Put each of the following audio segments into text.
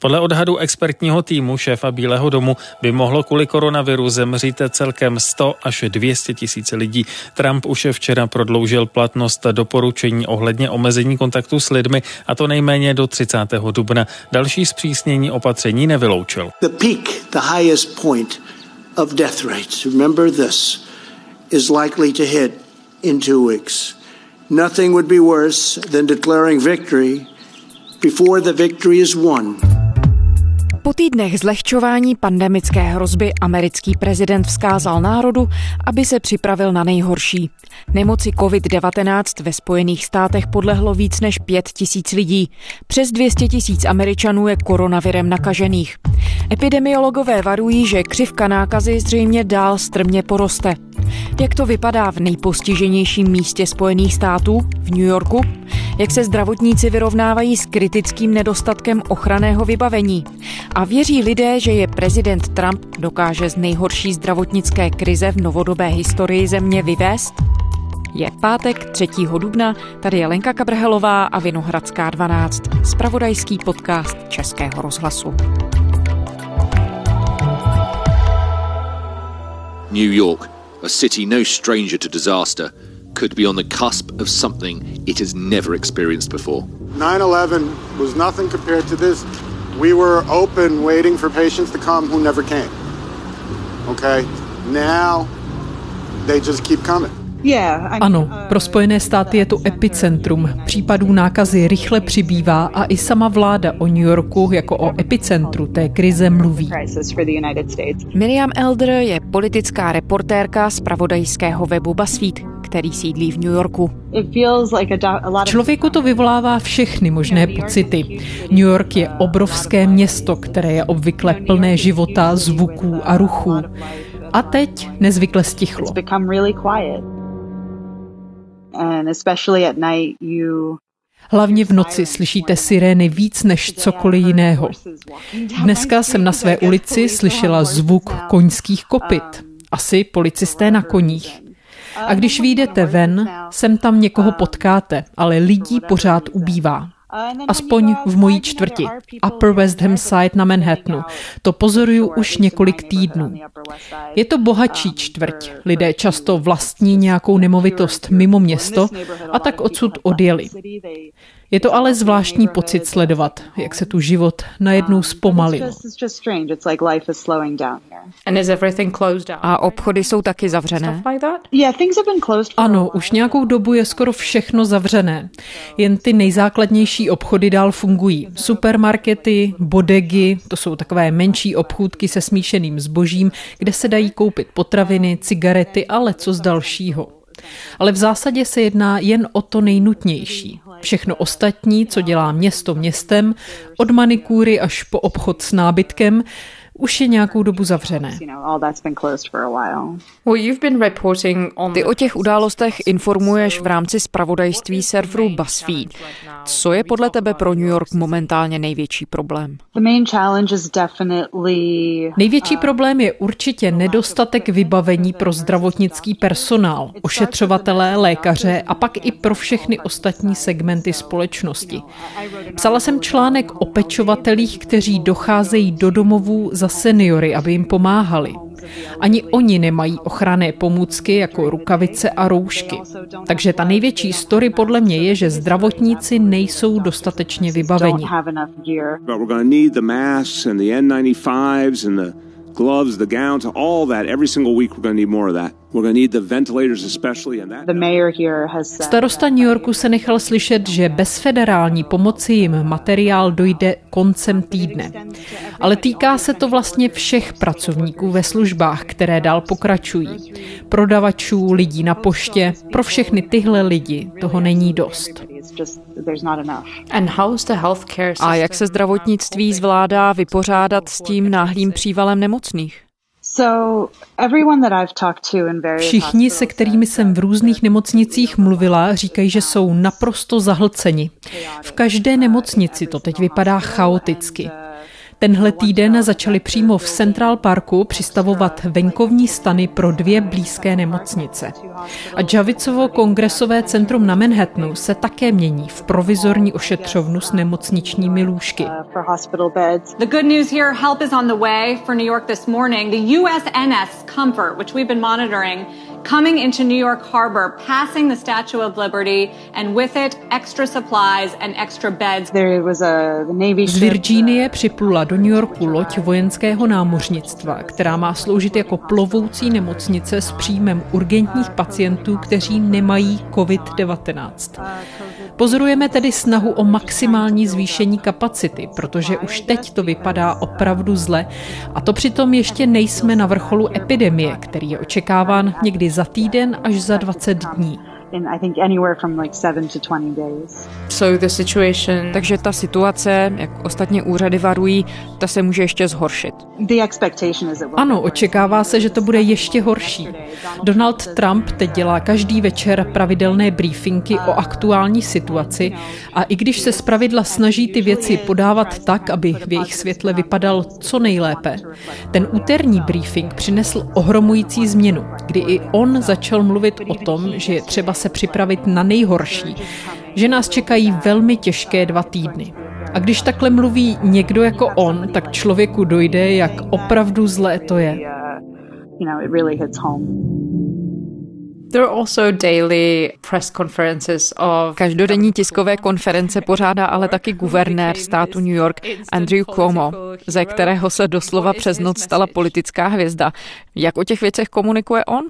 Podle odhadu expertního týmu šéfa Bílého domu by mohlo kvůli koronaviru zemřít celkem 100 až 200 tisíc lidí. Trump už včera prodloužil platnost doporučení ohledně omezení kontaktu s lidmi a to nejméně do 30. dubna. Další zpřísnění opatření nevyloučil. The peak, the highest point of death rates, remember this, is likely to hit in two weeks. Nothing would be worse than declaring victory before the victory is won. Po týdnech zlehčování pandemické hrozby americký prezident vzkázal národu, aby se připravil na nejhorší. Nemoci COVID-19 ve Spojených státech podlehlo víc než 5 tisíc lidí. Přes 200 tisíc Američanů je koronavirem nakažených. Epidemiologové varují, že křivka nákazy zřejmě dál strmě poroste. Jak to vypadá v nejpostiženějším místě Spojených států, v New Yorku? Jak se zdravotníci vyrovnávají s kritickým nedostatkem ochranného vybavení? A věří lidé, že je prezident Trump dokáže z nejhorší zdravotnické krize v novodobé historii země vyvést? Je pátek 3. dubna, tady je Lenka Kabrhelová a Vinohradská 12, spravodajský podcast Českého rozhlasu. New York, a city no stranger to disaster, could be on the cusp of something it has never experienced before. 9 11 was nothing compared to this. We were open waiting for patients to come who never came. Okay? Now they just keep coming. Ano, pro Spojené státy je to epicentrum. Případů nákazy rychle přibývá a i sama vláda o New Yorku jako o epicentru té krize mluví. Miriam Elder je politická reportérka z pravodajského webu BuzzFeed, který sídlí v New Yorku. Člověku to vyvolává všechny možné pocity. New York je obrovské město, které je obvykle plné života, zvuků a ruchů. A teď nezvykle stichlo. Hlavně v noci slyšíte sirény víc než cokoliv jiného. Dneska jsem na své ulici slyšela zvuk koňských kopyt. Asi policisté na koních. A když vyjdete ven, sem tam někoho potkáte, ale lidí pořád ubývá. Aspoň v mojí čtvrti, Upper West Ham Side na Manhattanu. To pozoruju už několik týdnů. Je to bohatší čtvrť. Lidé často vlastní nějakou nemovitost mimo město a tak odsud odjeli. Je to ale zvláštní pocit sledovat, jak se tu život najednou zpomalil. A obchody jsou taky zavřené? Ano, už nějakou dobu je skoro všechno zavřené. Jen ty nejzákladnější obchody dál fungují. Supermarkety, bodegy, to jsou takové menší obchůdky se smíšeným zbožím, kde se dají koupit potraviny, cigarety a co z dalšího. Ale v zásadě se jedná jen o to nejnutnější. Všechno ostatní, co dělá město městem, od manikúry až po obchod s nábytkem, už je nějakou dobu zavřené. Ty o těch událostech informuješ v rámci spravodajství serveru BuzzFeed. Co je podle tebe pro New York momentálně největší problém? Největší uh, problém je určitě nedostatek vybavení pro zdravotnický personál, ošetřovatelé, lékaře a pak i pro všechny ostatní segmenty společnosti. Psala jsem článek o pečovatelích, kteří docházejí do domovů za seniory, aby jim pomáhali. Ani oni nemají ochranné pomůcky jako rukavice a roušky. Takže ta největší story podle mě je, že zdravotníci nejsou dostatečně vybaveni gloves, the gowns, all that. Every single week we're going to need more of that. We're going to need the ventilators especially and that. The mayor here has said, Starosta New Yorku se nechal slyšet, že bez federální pomoci jim materiál dojde koncem týdne. Ale týká se to vlastně všech pracovníků ve službách, které dál pokračují. Prodavačů, lidí na poště, pro všechny tyhle lidi toho není dost. A jak se zdravotnictví zvládá vypořádat s tím náhlým přívalem nemocných? Všichni, se kterými jsem v různých nemocnicích mluvila, říkají, že jsou naprosto zahlceni. V každé nemocnici to teď vypadá chaoticky. Tenhle týden začali přímo v Central Parku přistavovat venkovní stany pro dvě blízké nemocnice. A Javicovo kongresové centrum na Manhattanu se také mění v provizorní ošetřovnu s nemocničními lůžky. The on the Comfort, which we've been monitoring, coming into New York Harbor, passing the Statue of Liberty, and with it extra supplies and extra beds. There was a the Navy Z Virginie připlula do New Yorku loď vojenského námořnictva, která má sloužit jako plovoucí nemocnice s příjmem urgentních pacientů, kteří nemají COVID-19. Pozorujeme tedy snahu o maximální zvýšení kapacity, protože už teď to vypadá opravdu zle. A to přitom ještě nejsme na vrcholu epidemie, který je očekáván někdy za týden až za 20 dní in I think anywhere from like 7 to 20 days. So the situation... Takže ta situace, jak ostatně úřady varují, ta se může ještě zhoršit. The expectation is ano, očekává se, že to bude ještě horší. Donald Trump teď dělá každý večer pravidelné briefingy o aktuální situaci a i když se zpravidla snaží ty věci podávat tak, aby v jejich světle vypadal co nejlépe, ten úterní briefing přinesl ohromující změnu, kdy i on začal mluvit o tom, že je třeba se připravit na nejhorší, že nás čekají velmi těžké dva týdny. A když takhle mluví někdo jako on, tak člověku dojde, jak opravdu zlé to je. Každodenní tiskové konference pořádá ale taky guvernér státu New York Andrew Cuomo, ze kterého se doslova přes noc stala politická hvězda. Jak o těch věcech komunikuje on?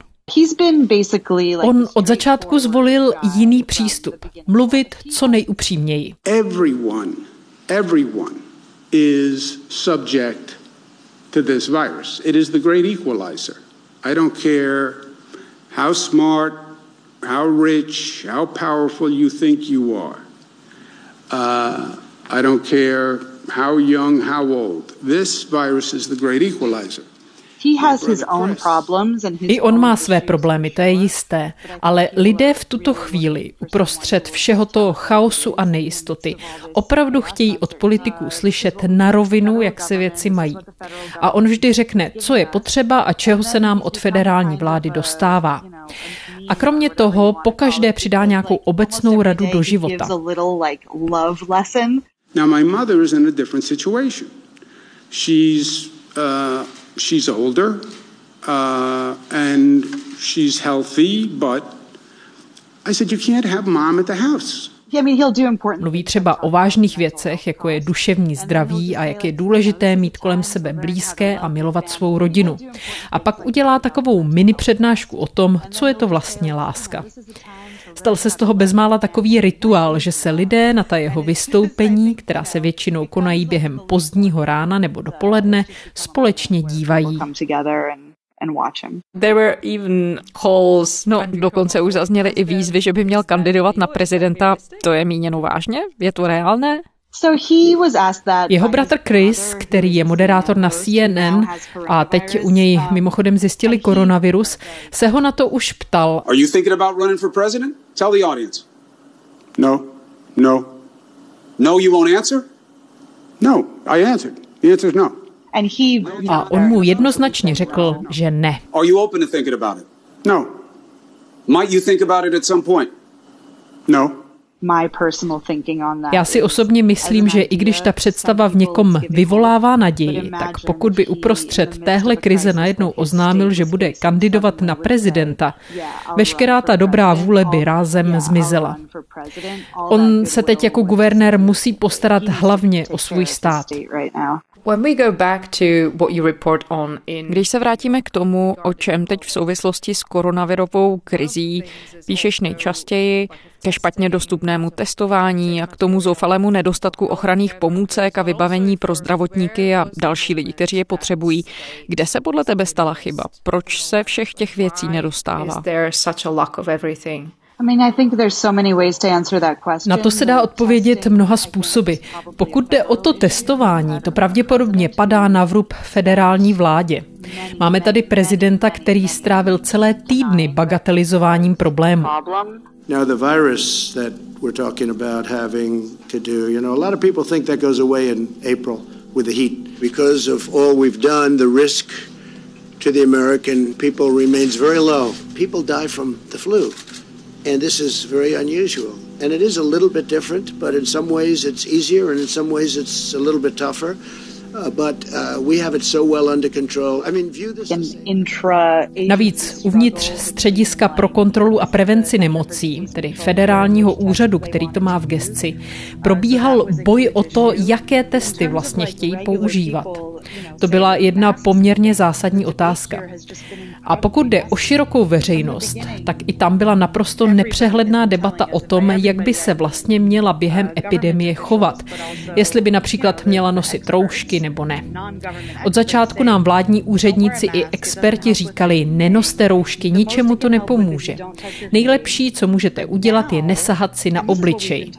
On od začátku zvolil jiný přístup. Mluvit co nejupřímněji. Everyone, everyone is subject to this virus. It is the great equalizer. I don't care how smart, how rich, how powerful you think you are. Uh, I don't care how young, how old. This virus is the great equalizer. I on má své problémy, to je jisté, ale lidé v tuto chvíli, uprostřed všeho toho chaosu a nejistoty, opravdu chtějí od politiků slyšet na rovinu, jak se věci mají. A on vždy řekne, co je potřeba a čeho se nám od federální vlády dostává. A kromě toho pokaždé přidá nějakou obecnou radu do života. Now my mother is in a different situation. She's uh, she's older uh, and she's healthy, but I said, you can't have mom at the house. Mluví třeba o vážných věcech, jako je duševní zdraví a jak je důležité mít kolem sebe blízké a milovat svou rodinu. A pak udělá takovou mini přednášku o tom, co je to vlastně láska. Stal se z toho bezmála takový rituál, že se lidé na ta jeho vystoupení, která se většinou konají během pozdního rána nebo dopoledne, společně dívají. There were even calls. No, dokonce už zazněly i výzvy, že by měl kandidovat na prezidenta. To je míněno vážně? Je to reálné? Jeho bratr Chris, který je moderátor na CNN a teď u něj mimochodem zjistili koronavirus, se ho na to už ptal. Are you thinking about running for president? Tell the audience. No. No. No, you won't answer? No, I answered. The answer is no. A on mu jednoznačně řekl, že ne. Are you open to thinking about it? No. Might you think about it at some point? No. Já si osobně myslím, že i když ta představa v někom vyvolává naději, tak pokud by uprostřed téhle krize najednou oznámil, že bude kandidovat na prezidenta, veškerá ta dobrá vůle by rázem zmizela. On se teď jako guvernér musí postarat hlavně o svůj stát. Když se vrátíme k tomu, o čem teď v souvislosti s koronavirovou krizí píšeš nejčastěji, ke špatně dostupnému testování a k tomu zoufalému nedostatku ochranných pomůcek a vybavení pro zdravotníky a další lidi, kteří je potřebují. Kde se podle tebe stala chyba? Proč se všech těch věcí nedostává? Na to se dá odpovědět mnoha způsoby. Pokud jde o to testování, to pravděpodobně padá na vrub federální vládě. Máme tady prezidenta, který strávil celé týdny bagatelizováním problému. Now the virus that we're talking about having to do, you know, a lot of people think that goes away in April with the heat. Because of all we've done, the risk to the American people remains very low. People die from the flu, and this is very unusual. And it is a little bit different, but in some ways it's easier, and in some ways it's a little bit tougher. Uh, Navíc uvnitř střediska pro kontrolu a prevenci nemocí, tedy federálního úřadu, který to má v gesci, probíhal boj o to, jaké testy vlastně chtějí používat. To byla jedna poměrně zásadní otázka. A pokud jde o širokou veřejnost, tak i tam byla naprosto nepřehledná debata o tom, jak by se vlastně měla během epidemie chovat. Jestli by například měla nosit roušky nebo ne. Od začátku nám vládní úředníci i experti říkali, nenoste roušky, ničemu to nepomůže. Nejlepší, co můžete udělat, je nesahat si na obličej.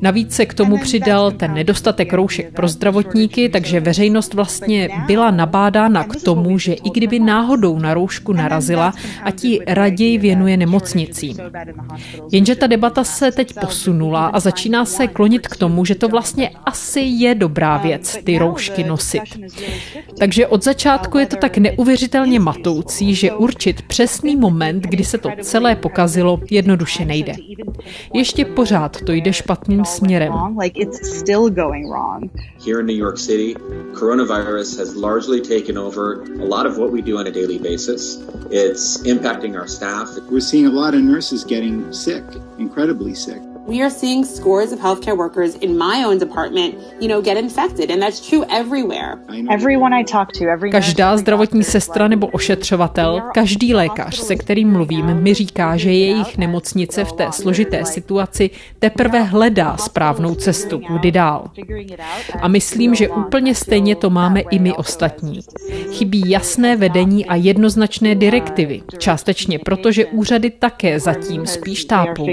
Navíc se k tomu přidal ten nedostatek roušek pro zdravotníky, takže veřejnost vlastně byla nabádána k tomu, že i kdyby náhodou na roušku narazila, a ti raději věnuje nemocnicím. Jenže ta debata se teď posunula a začíná se klonit k tomu, že to vlastně asi je dobrá věc, ty roušky nosit. Takže od začátku je to tak neuvěřitelně matoucí, že určit přesný moment, kdy se to celé pokazilo, jednoduše nejde. Ještě pořád to jde špatným směrem. Here in New York City, coronavirus has largely taken over a lot of what we do on a daily basis. It's impacting our staff. We're seeing a lot of nurses getting sick, incredibly sick. We are seeing scores of healthcare workers in my own department, you know, get infected, and that's true everywhere. Everyone I talk to, every Každá zdravotní sestra nebo ošetřovatel, každý lékař, se kterým mluvím, mi říká, že jejich nemocnice v té složité situaci teprve hledá správnou cestu, kudy dál. A myslím, že úplně stejně to máme i my ostatní. Chybí jasné vedení a jednoznačné direktivy, částečně proto, že úřady také zatím spíš tápou.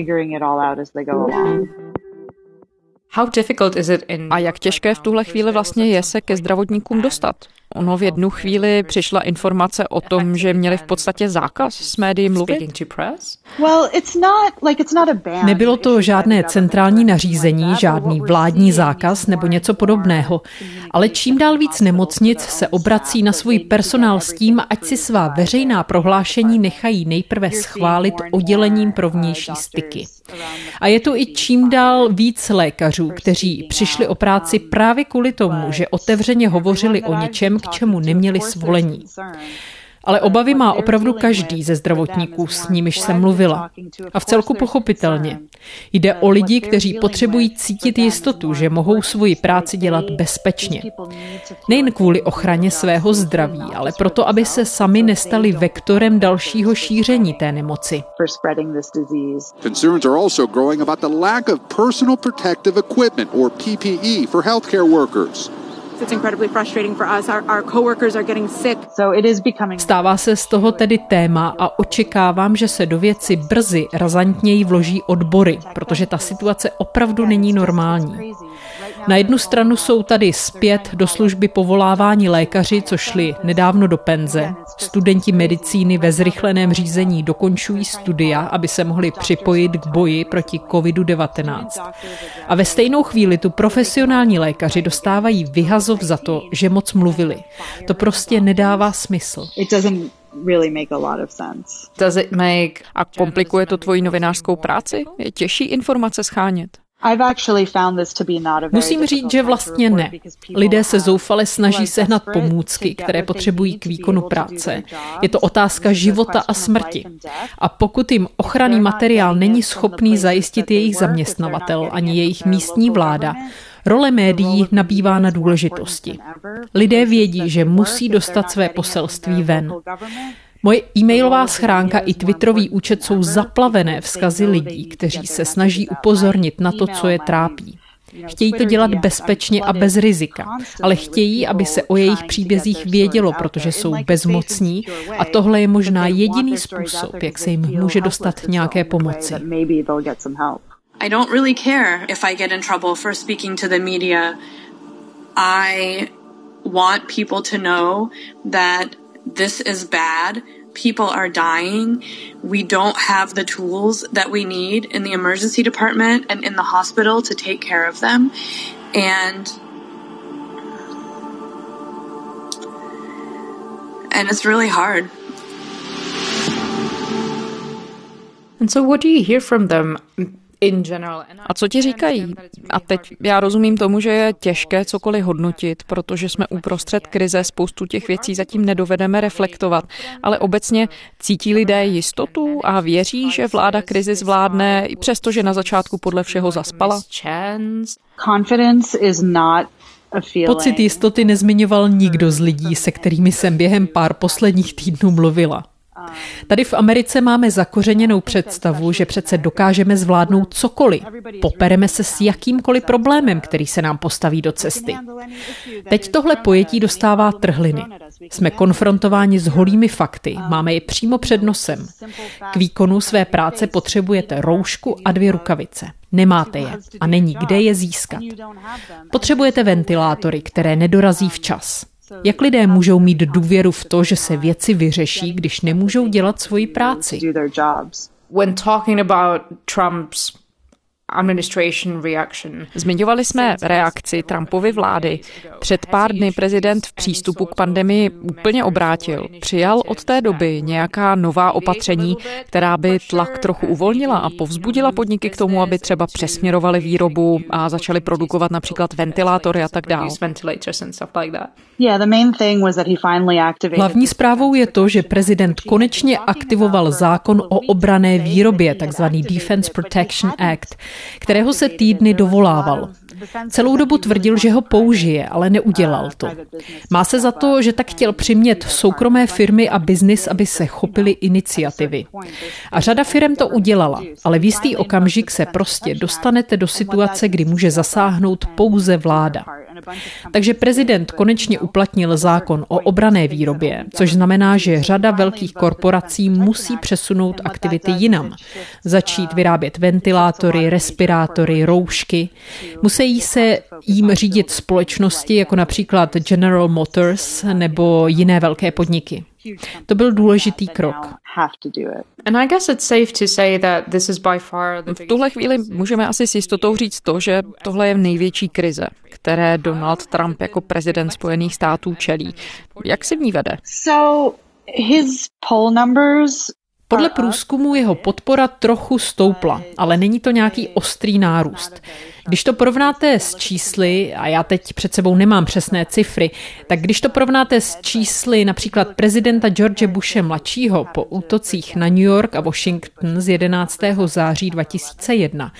A jak těžké v tuhle chvíli vlastně je se ke zdravotníkům dostat? Ono v jednu chvíli přišla informace o tom, že měli v podstatě zákaz s médií mluvit. Nebylo to žádné centrální nařízení, žádný vládní zákaz nebo něco podobného, ale čím dál víc nemocnic se obrací na svůj personál s tím, ať si svá veřejná prohlášení nechají nejprve schválit oddělením pro vnější styky. A je tu i čím dál víc lékařů, kteří přišli o práci právě kvůli tomu, že otevřeně hovořili o něčem, k čemu neměli svolení. Ale obavy má opravdu každý ze zdravotníků, s nimiž jsem mluvila. A v celku pochopitelně. Jde o lidi, kteří potřebují cítit jistotu, že mohou svoji práci dělat bezpečně. Nejen kvůli ochraně svého zdraví, ale proto, aby se sami nestali vektorem dalšího šíření té nemoci. Concerns are also. Stává se z toho tedy téma a očekávám, že se do věci brzy razantněji vloží odbory, protože ta situace opravdu není normální. Na jednu stranu jsou tady zpět do služby povolávání lékaři, co šli nedávno do penze. Studenti medicíny ve zrychleném řízení dokončují studia, aby se mohli připojit k boji proti COVID-19. A ve stejnou chvíli tu profesionální lékaři dostávají vyhazov za to, že moc mluvili. To prostě nedává smysl. really make a lot of sense. Does it make... A komplikuje to tvoji novinářskou práci? Je těžší informace schánět? Musím říct, že vlastně ne. Lidé se zoufale snaží sehnat pomůcky, které potřebují k výkonu práce. Je to otázka života a smrti. A pokud jim ochranný materiál není schopný zajistit jejich zaměstnavatel ani jejich místní vláda, Role médií nabývá na důležitosti. Lidé vědí, že musí dostat své poselství ven. Moje e-mailová schránka i Twitterový účet jsou zaplavené vzkazy lidí, kteří se snaží upozornit na to, co je trápí. Chtějí to dělat bezpečně a bez rizika, ale chtějí, aby se o jejich příbězích vědělo, protože jsou bezmocní a tohle je možná jediný způsob, jak se jim může dostat nějaké pomoci. I don't really care if I get in trouble for speaking to the media. I want people to know that this is bad. People are dying. We don't have the tools that we need in the emergency department and in the hospital to take care of them. And and it's really hard. And so, what do you hear from them? A co ti říkají? A teď já rozumím tomu, že je těžké cokoliv hodnotit, protože jsme uprostřed krize, spoustu těch věcí zatím nedovedeme reflektovat, ale obecně cítí lidé jistotu a věří, že vláda krizi zvládne, i přesto, že na začátku podle všeho zaspala? Pocit jistoty nezmiňoval nikdo z lidí, se kterými jsem během pár posledních týdnů mluvila. Tady v Americe máme zakořeněnou představu, že přece dokážeme zvládnout cokoliv. Popereme se s jakýmkoliv problémem, který se nám postaví do cesty. Teď tohle pojetí dostává trhliny. Jsme konfrontováni s holými fakty, máme je přímo před nosem. K výkonu své práce potřebujete roušku a dvě rukavice. Nemáte je a není kde je získat. Potřebujete ventilátory, které nedorazí včas. Jak lidé můžou mít důvěru v to, že se věci vyřeší, když nemůžou dělat svoji práci? When talking about Trump's Zmiňovali jsme reakci Trumpovy vlády. Před pár dny prezident v přístupu k pandemii úplně obrátil. Přijal od té doby nějaká nová opatření, která by tlak trochu uvolnila a povzbudila podniky k tomu, aby třeba přesměrovali výrobu a začali produkovat například ventilátory a tak dále. Hlavní zprávou je to, že prezident konečně aktivoval zákon o obrané výrobě, takzvaný Defense Protection Act, kterého se týdny dovolával. Celou dobu tvrdil, že ho použije, ale neudělal to. Má se za to, že tak chtěl přimět soukromé firmy a biznis, aby se chopili iniciativy. A řada firm to udělala, ale v jistý okamžik se prostě dostanete do situace, kdy může zasáhnout pouze vláda. Takže prezident konečně uplatnil zákon o obrané výrobě, což znamená, že řada velkých korporací musí přesunout aktivity jinam. Začít vyrábět ventilátory, respirátory, roušky. Musí se jim řídit společnosti jako například General Motors nebo jiné velké podniky. To byl důležitý krok. V tuhle chvíli můžeme asi s jistotou říct to, že tohle je největší krize, které Donald Trump jako prezident Spojených států čelí. Jak si v ní vede? Podle průzkumu jeho podpora trochu stoupla, ale není to nějaký ostrý nárůst. Když to porovnáte s čísly, a já teď před sebou nemám přesné cifry, tak když to porovnáte s čísly například prezidenta George Bushe mladšího po útocích na New York a Washington z 11. září 2001,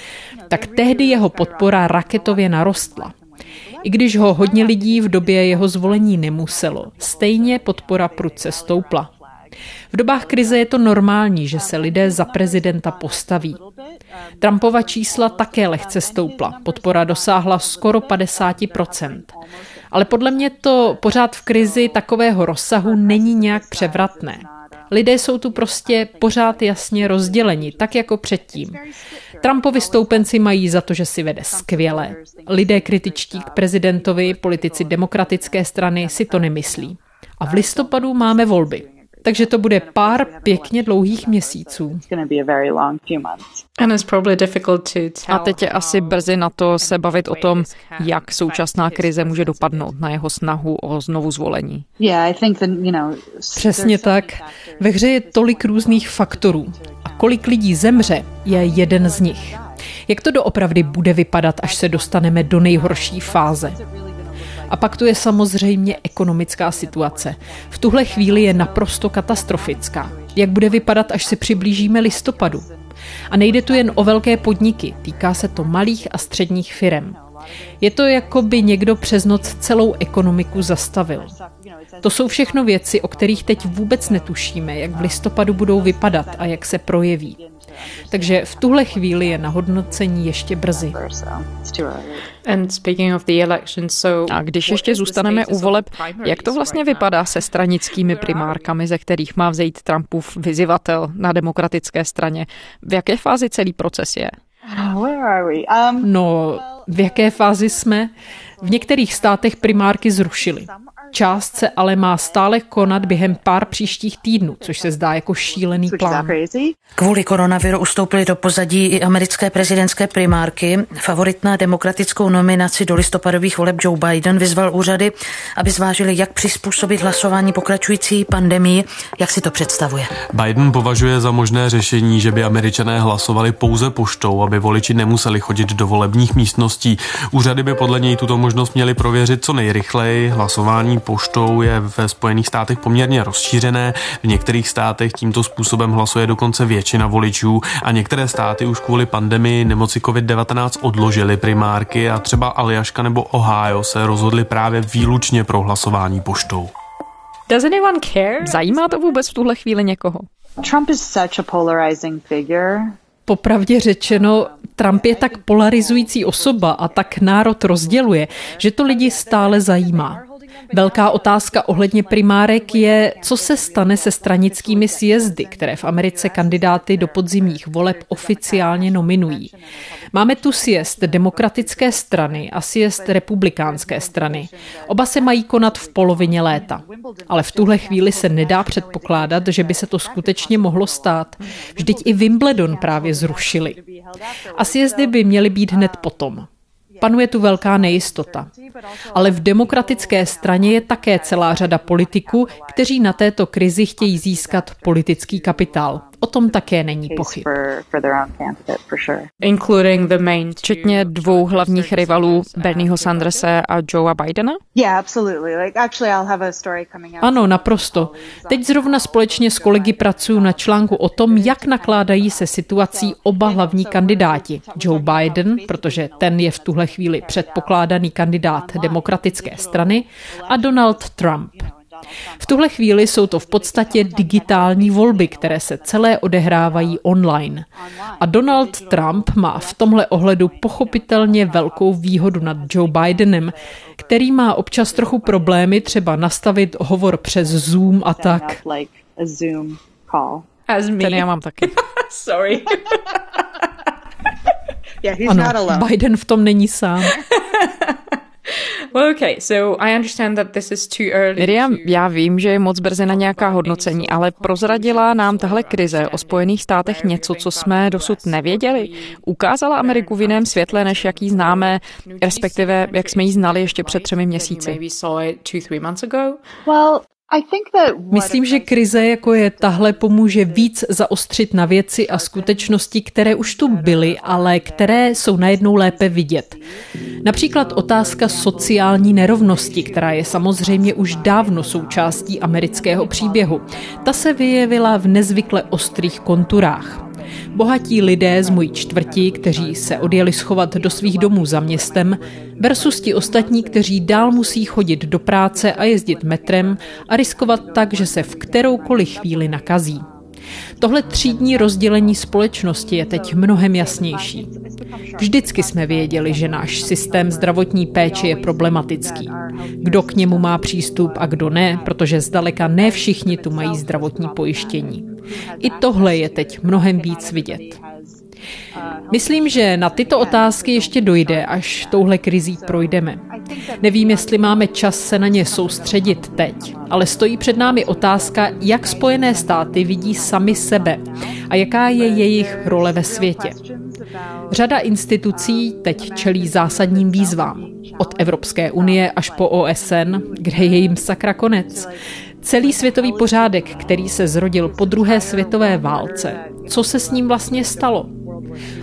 tak tehdy jeho podpora raketově narostla. I když ho hodně lidí v době jeho zvolení nemuselo, stejně podpora prudce stoupla. V dobách krize je to normální, že se lidé za prezidenta postaví. Trumpova čísla také lehce stoupla. Podpora dosáhla skoro 50%. Ale podle mě to pořád v krizi takového rozsahu není nějak převratné. Lidé jsou tu prostě pořád jasně rozděleni, tak jako předtím. Trumpovi stoupenci mají za to, že si vede skvěle. Lidé kritičtí k prezidentovi, politici demokratické strany si to nemyslí. A v listopadu máme volby. Takže to bude pár pěkně dlouhých měsíců. A teď je asi brzy na to se bavit o tom, jak současná krize může dopadnout na jeho snahu o znovu zvolení. Přesně tak. Ve hře je tolik různých faktorů. A kolik lidí zemře, je jeden z nich. Jak to doopravdy bude vypadat, až se dostaneme do nejhorší fáze? A pak tu je samozřejmě ekonomická situace. V tuhle chvíli je naprosto katastrofická. Jak bude vypadat, až se přiblížíme listopadu? A nejde tu jen o velké podniky, týká se to malých a středních firm. Je to jako by někdo přes noc celou ekonomiku zastavil. To jsou všechno věci, o kterých teď vůbec netušíme, jak v listopadu budou vypadat a jak se projeví. Takže v tuhle chvíli je na hodnocení ještě brzy. A když ještě zůstaneme u voleb, jak to vlastně vypadá se stranickými primárkami, ze kterých má vzejít Trumpův vyzivatel na demokratické straně? V jaké fázi celý proces je? Um, no, v jaké fázi jsme? V některých státech primárky zrušili. Část se ale má stále konat během pár příštích týdnů, což se zdá jako šílený plán. Kvůli koronaviru ustoupili do pozadí i americké prezidentské primárky. Favorit na demokratickou nominaci do listopadových voleb Joe Biden vyzval úřady, aby zvážili, jak přizpůsobit hlasování pokračující pandemii. Jak si to představuje? Biden považuje za možné řešení, že by američané hlasovali pouze poštou, aby voliči nemuseli chodit do volebních místností. Úřady by podle něj tuto možnost měly prověřit co nejrychleji. Hlasování poštou je ve Spojených státech poměrně rozšířené. V některých státech tímto způsobem hlasuje dokonce většina voličů a některé státy už kvůli pandemii nemoci COVID-19 odložily primárky a třeba Aljaška nebo Ohio se rozhodli právě výlučně pro hlasování poštou. Does anyone care? Zajímá to vůbec v tuhle chvíli někoho? Trump is such a polarizing figure. Popravdě řečeno, Trump je tak polarizující osoba a tak národ rozděluje, že to lidi stále zajímá. Velká otázka ohledně primárek je, co se stane se stranickými sjezdy, které v Americe kandidáty do podzimních voleb oficiálně nominují. Máme tu sjezd demokratické strany a sjezd republikánské strany. Oba se mají konat v polovině léta. Ale v tuhle chvíli se nedá předpokládat, že by se to skutečně mohlo stát. Vždyť i Wimbledon právě zrušili. A sjezdy by měly být hned potom. Panuje tu velká nejistota. Ale v demokratické straně je také celá řada politiků, kteří na této krizi chtějí získat politický kapitál. O tom také není pochyb. Včetně dvou hlavních rivalů Bernieho Sandersa a Joea Bidena? Ano, naprosto. Teď zrovna společně s kolegy pracuju na článku o tom, jak nakládají se situací oba hlavní kandidáti. Joe Biden, protože ten je v tuhle chvíli předpokládaný kandidát demokratické strany, a Donald Trump. V tuhle chvíli jsou to v podstatě digitální volby, které se celé odehrávají online. A Donald Trump má v tomhle ohledu pochopitelně velkou výhodu nad Joe Bidenem, který má občas trochu problémy třeba nastavit hovor přes Zoom a tak. Ten já mám taky. Sorry. ano, Biden v tom není sám. Well, okay, so I understand that this is too early. Miriam, já vím, že je moc brzy na nějaká hodnocení, ale prozradila nám tahle krize o Spojených státech něco, co jsme dosud nevěděli. Ukázala Ameriku v jiném světle, než jaký známe, respektive jak jsme ji znali ještě před třemi měsíci. Well, Myslím, že krize jako je tahle pomůže víc zaostřit na věci a skutečnosti, které už tu byly, ale které jsou najednou lépe vidět. Například otázka sociální nerovnosti, která je samozřejmě už dávno součástí amerického příběhu. Ta se vyjevila v nezvykle ostrých konturách. Bohatí lidé z mojí čtvrti, kteří se odjeli schovat do svých domů za městem, versus ti ostatní, kteří dál musí chodit do práce a jezdit metrem a riskovat tak, že se v kteroukoliv chvíli nakazí. Tohle třídní rozdělení společnosti je teď mnohem jasnější. Vždycky jsme věděli, že náš systém zdravotní péče je problematický. Kdo k němu má přístup a kdo ne, protože zdaleka ne všichni tu mají zdravotní pojištění. I tohle je teď mnohem víc vidět. Myslím, že na tyto otázky ještě dojde, až touhle krizí projdeme. Nevím, jestli máme čas se na ně soustředit teď, ale stojí před námi otázka, jak Spojené státy vidí sami sebe a jaká je jejich role ve světě. Řada institucí teď čelí zásadním výzvám. Od Evropské unie až po OSN, kde je jim sakra konec. Celý světový pořádek, který se zrodil po druhé světové válce. Co se s ním vlastně stalo?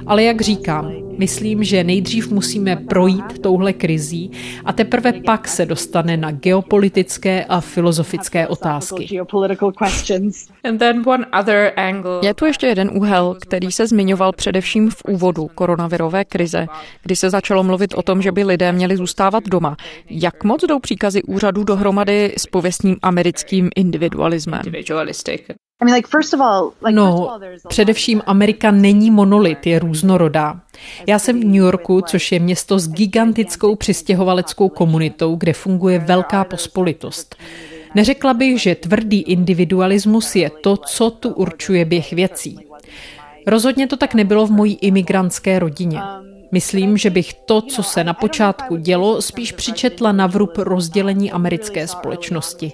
Ale jak říkám, myslím, že nejdřív musíme projít touhle krizí a teprve pak se dostane na geopolitické a filozofické otázky. Je tu ještě jeden úhel, který se zmiňoval především v úvodu koronavirové krize, kdy se začalo mluvit o tom, že by lidé měli zůstávat doma. Jak moc jdou příkazy úřadů dohromady s pověstním americkým individualismem? No, především Amerika není monolit, je různorodá. Já jsem v New Yorku, což je město s gigantickou přistěhovaleckou komunitou, kde funguje velká pospolitost. Neřekla bych, že tvrdý individualismus je to, co tu určuje běh věcí. Rozhodně to tak nebylo v mojí imigrantské rodině. Myslím, že bych to, co se na počátku dělo, spíš přičetla na vrub rozdělení americké společnosti.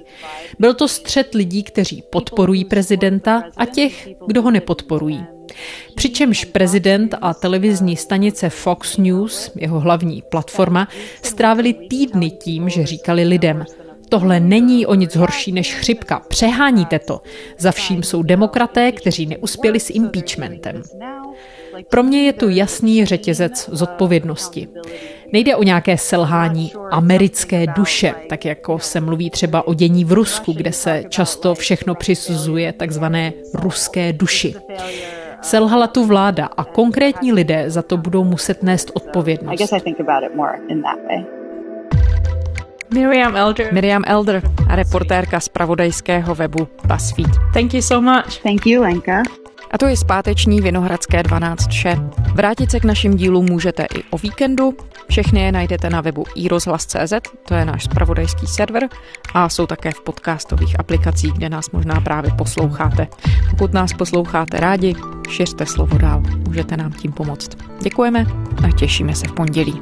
Byl to střed lidí, kteří podporují prezidenta a těch, kdo ho nepodporují. Přičemž prezident a televizní stanice Fox News, jeho hlavní platforma, strávili týdny tím, že říkali lidem, Tohle není o nic horší než chřipka. Přeháníte to. Za vším jsou demokraté, kteří neuspěli s impeachmentem. Pro mě je tu jasný řetězec zodpovědnosti. Nejde o nějaké selhání americké duše, tak jako se mluví třeba o dění v Rusku, kde se často všechno přisuzuje takzvané ruské duši. Selhala tu vláda a konkrétní lidé za to budou muset nést odpovědnost. Miriam Elder. Miriam Elder, reportérka z pravodajského webu BuzzFeed. Thank you so much. Thank you, Lenka. A to je zpáteční Vinohradské 12 vše. Vrátit se k našim dílům můžete i o víkendu. Všechny je najdete na webu iRozhlas.cz, to je náš spravodajský server, a jsou také v podcastových aplikacích, kde nás možná právě posloucháte. Pokud nás posloucháte rádi, šiřte slovo dál, můžete nám tím pomoct. Děkujeme a těšíme se v pondělí.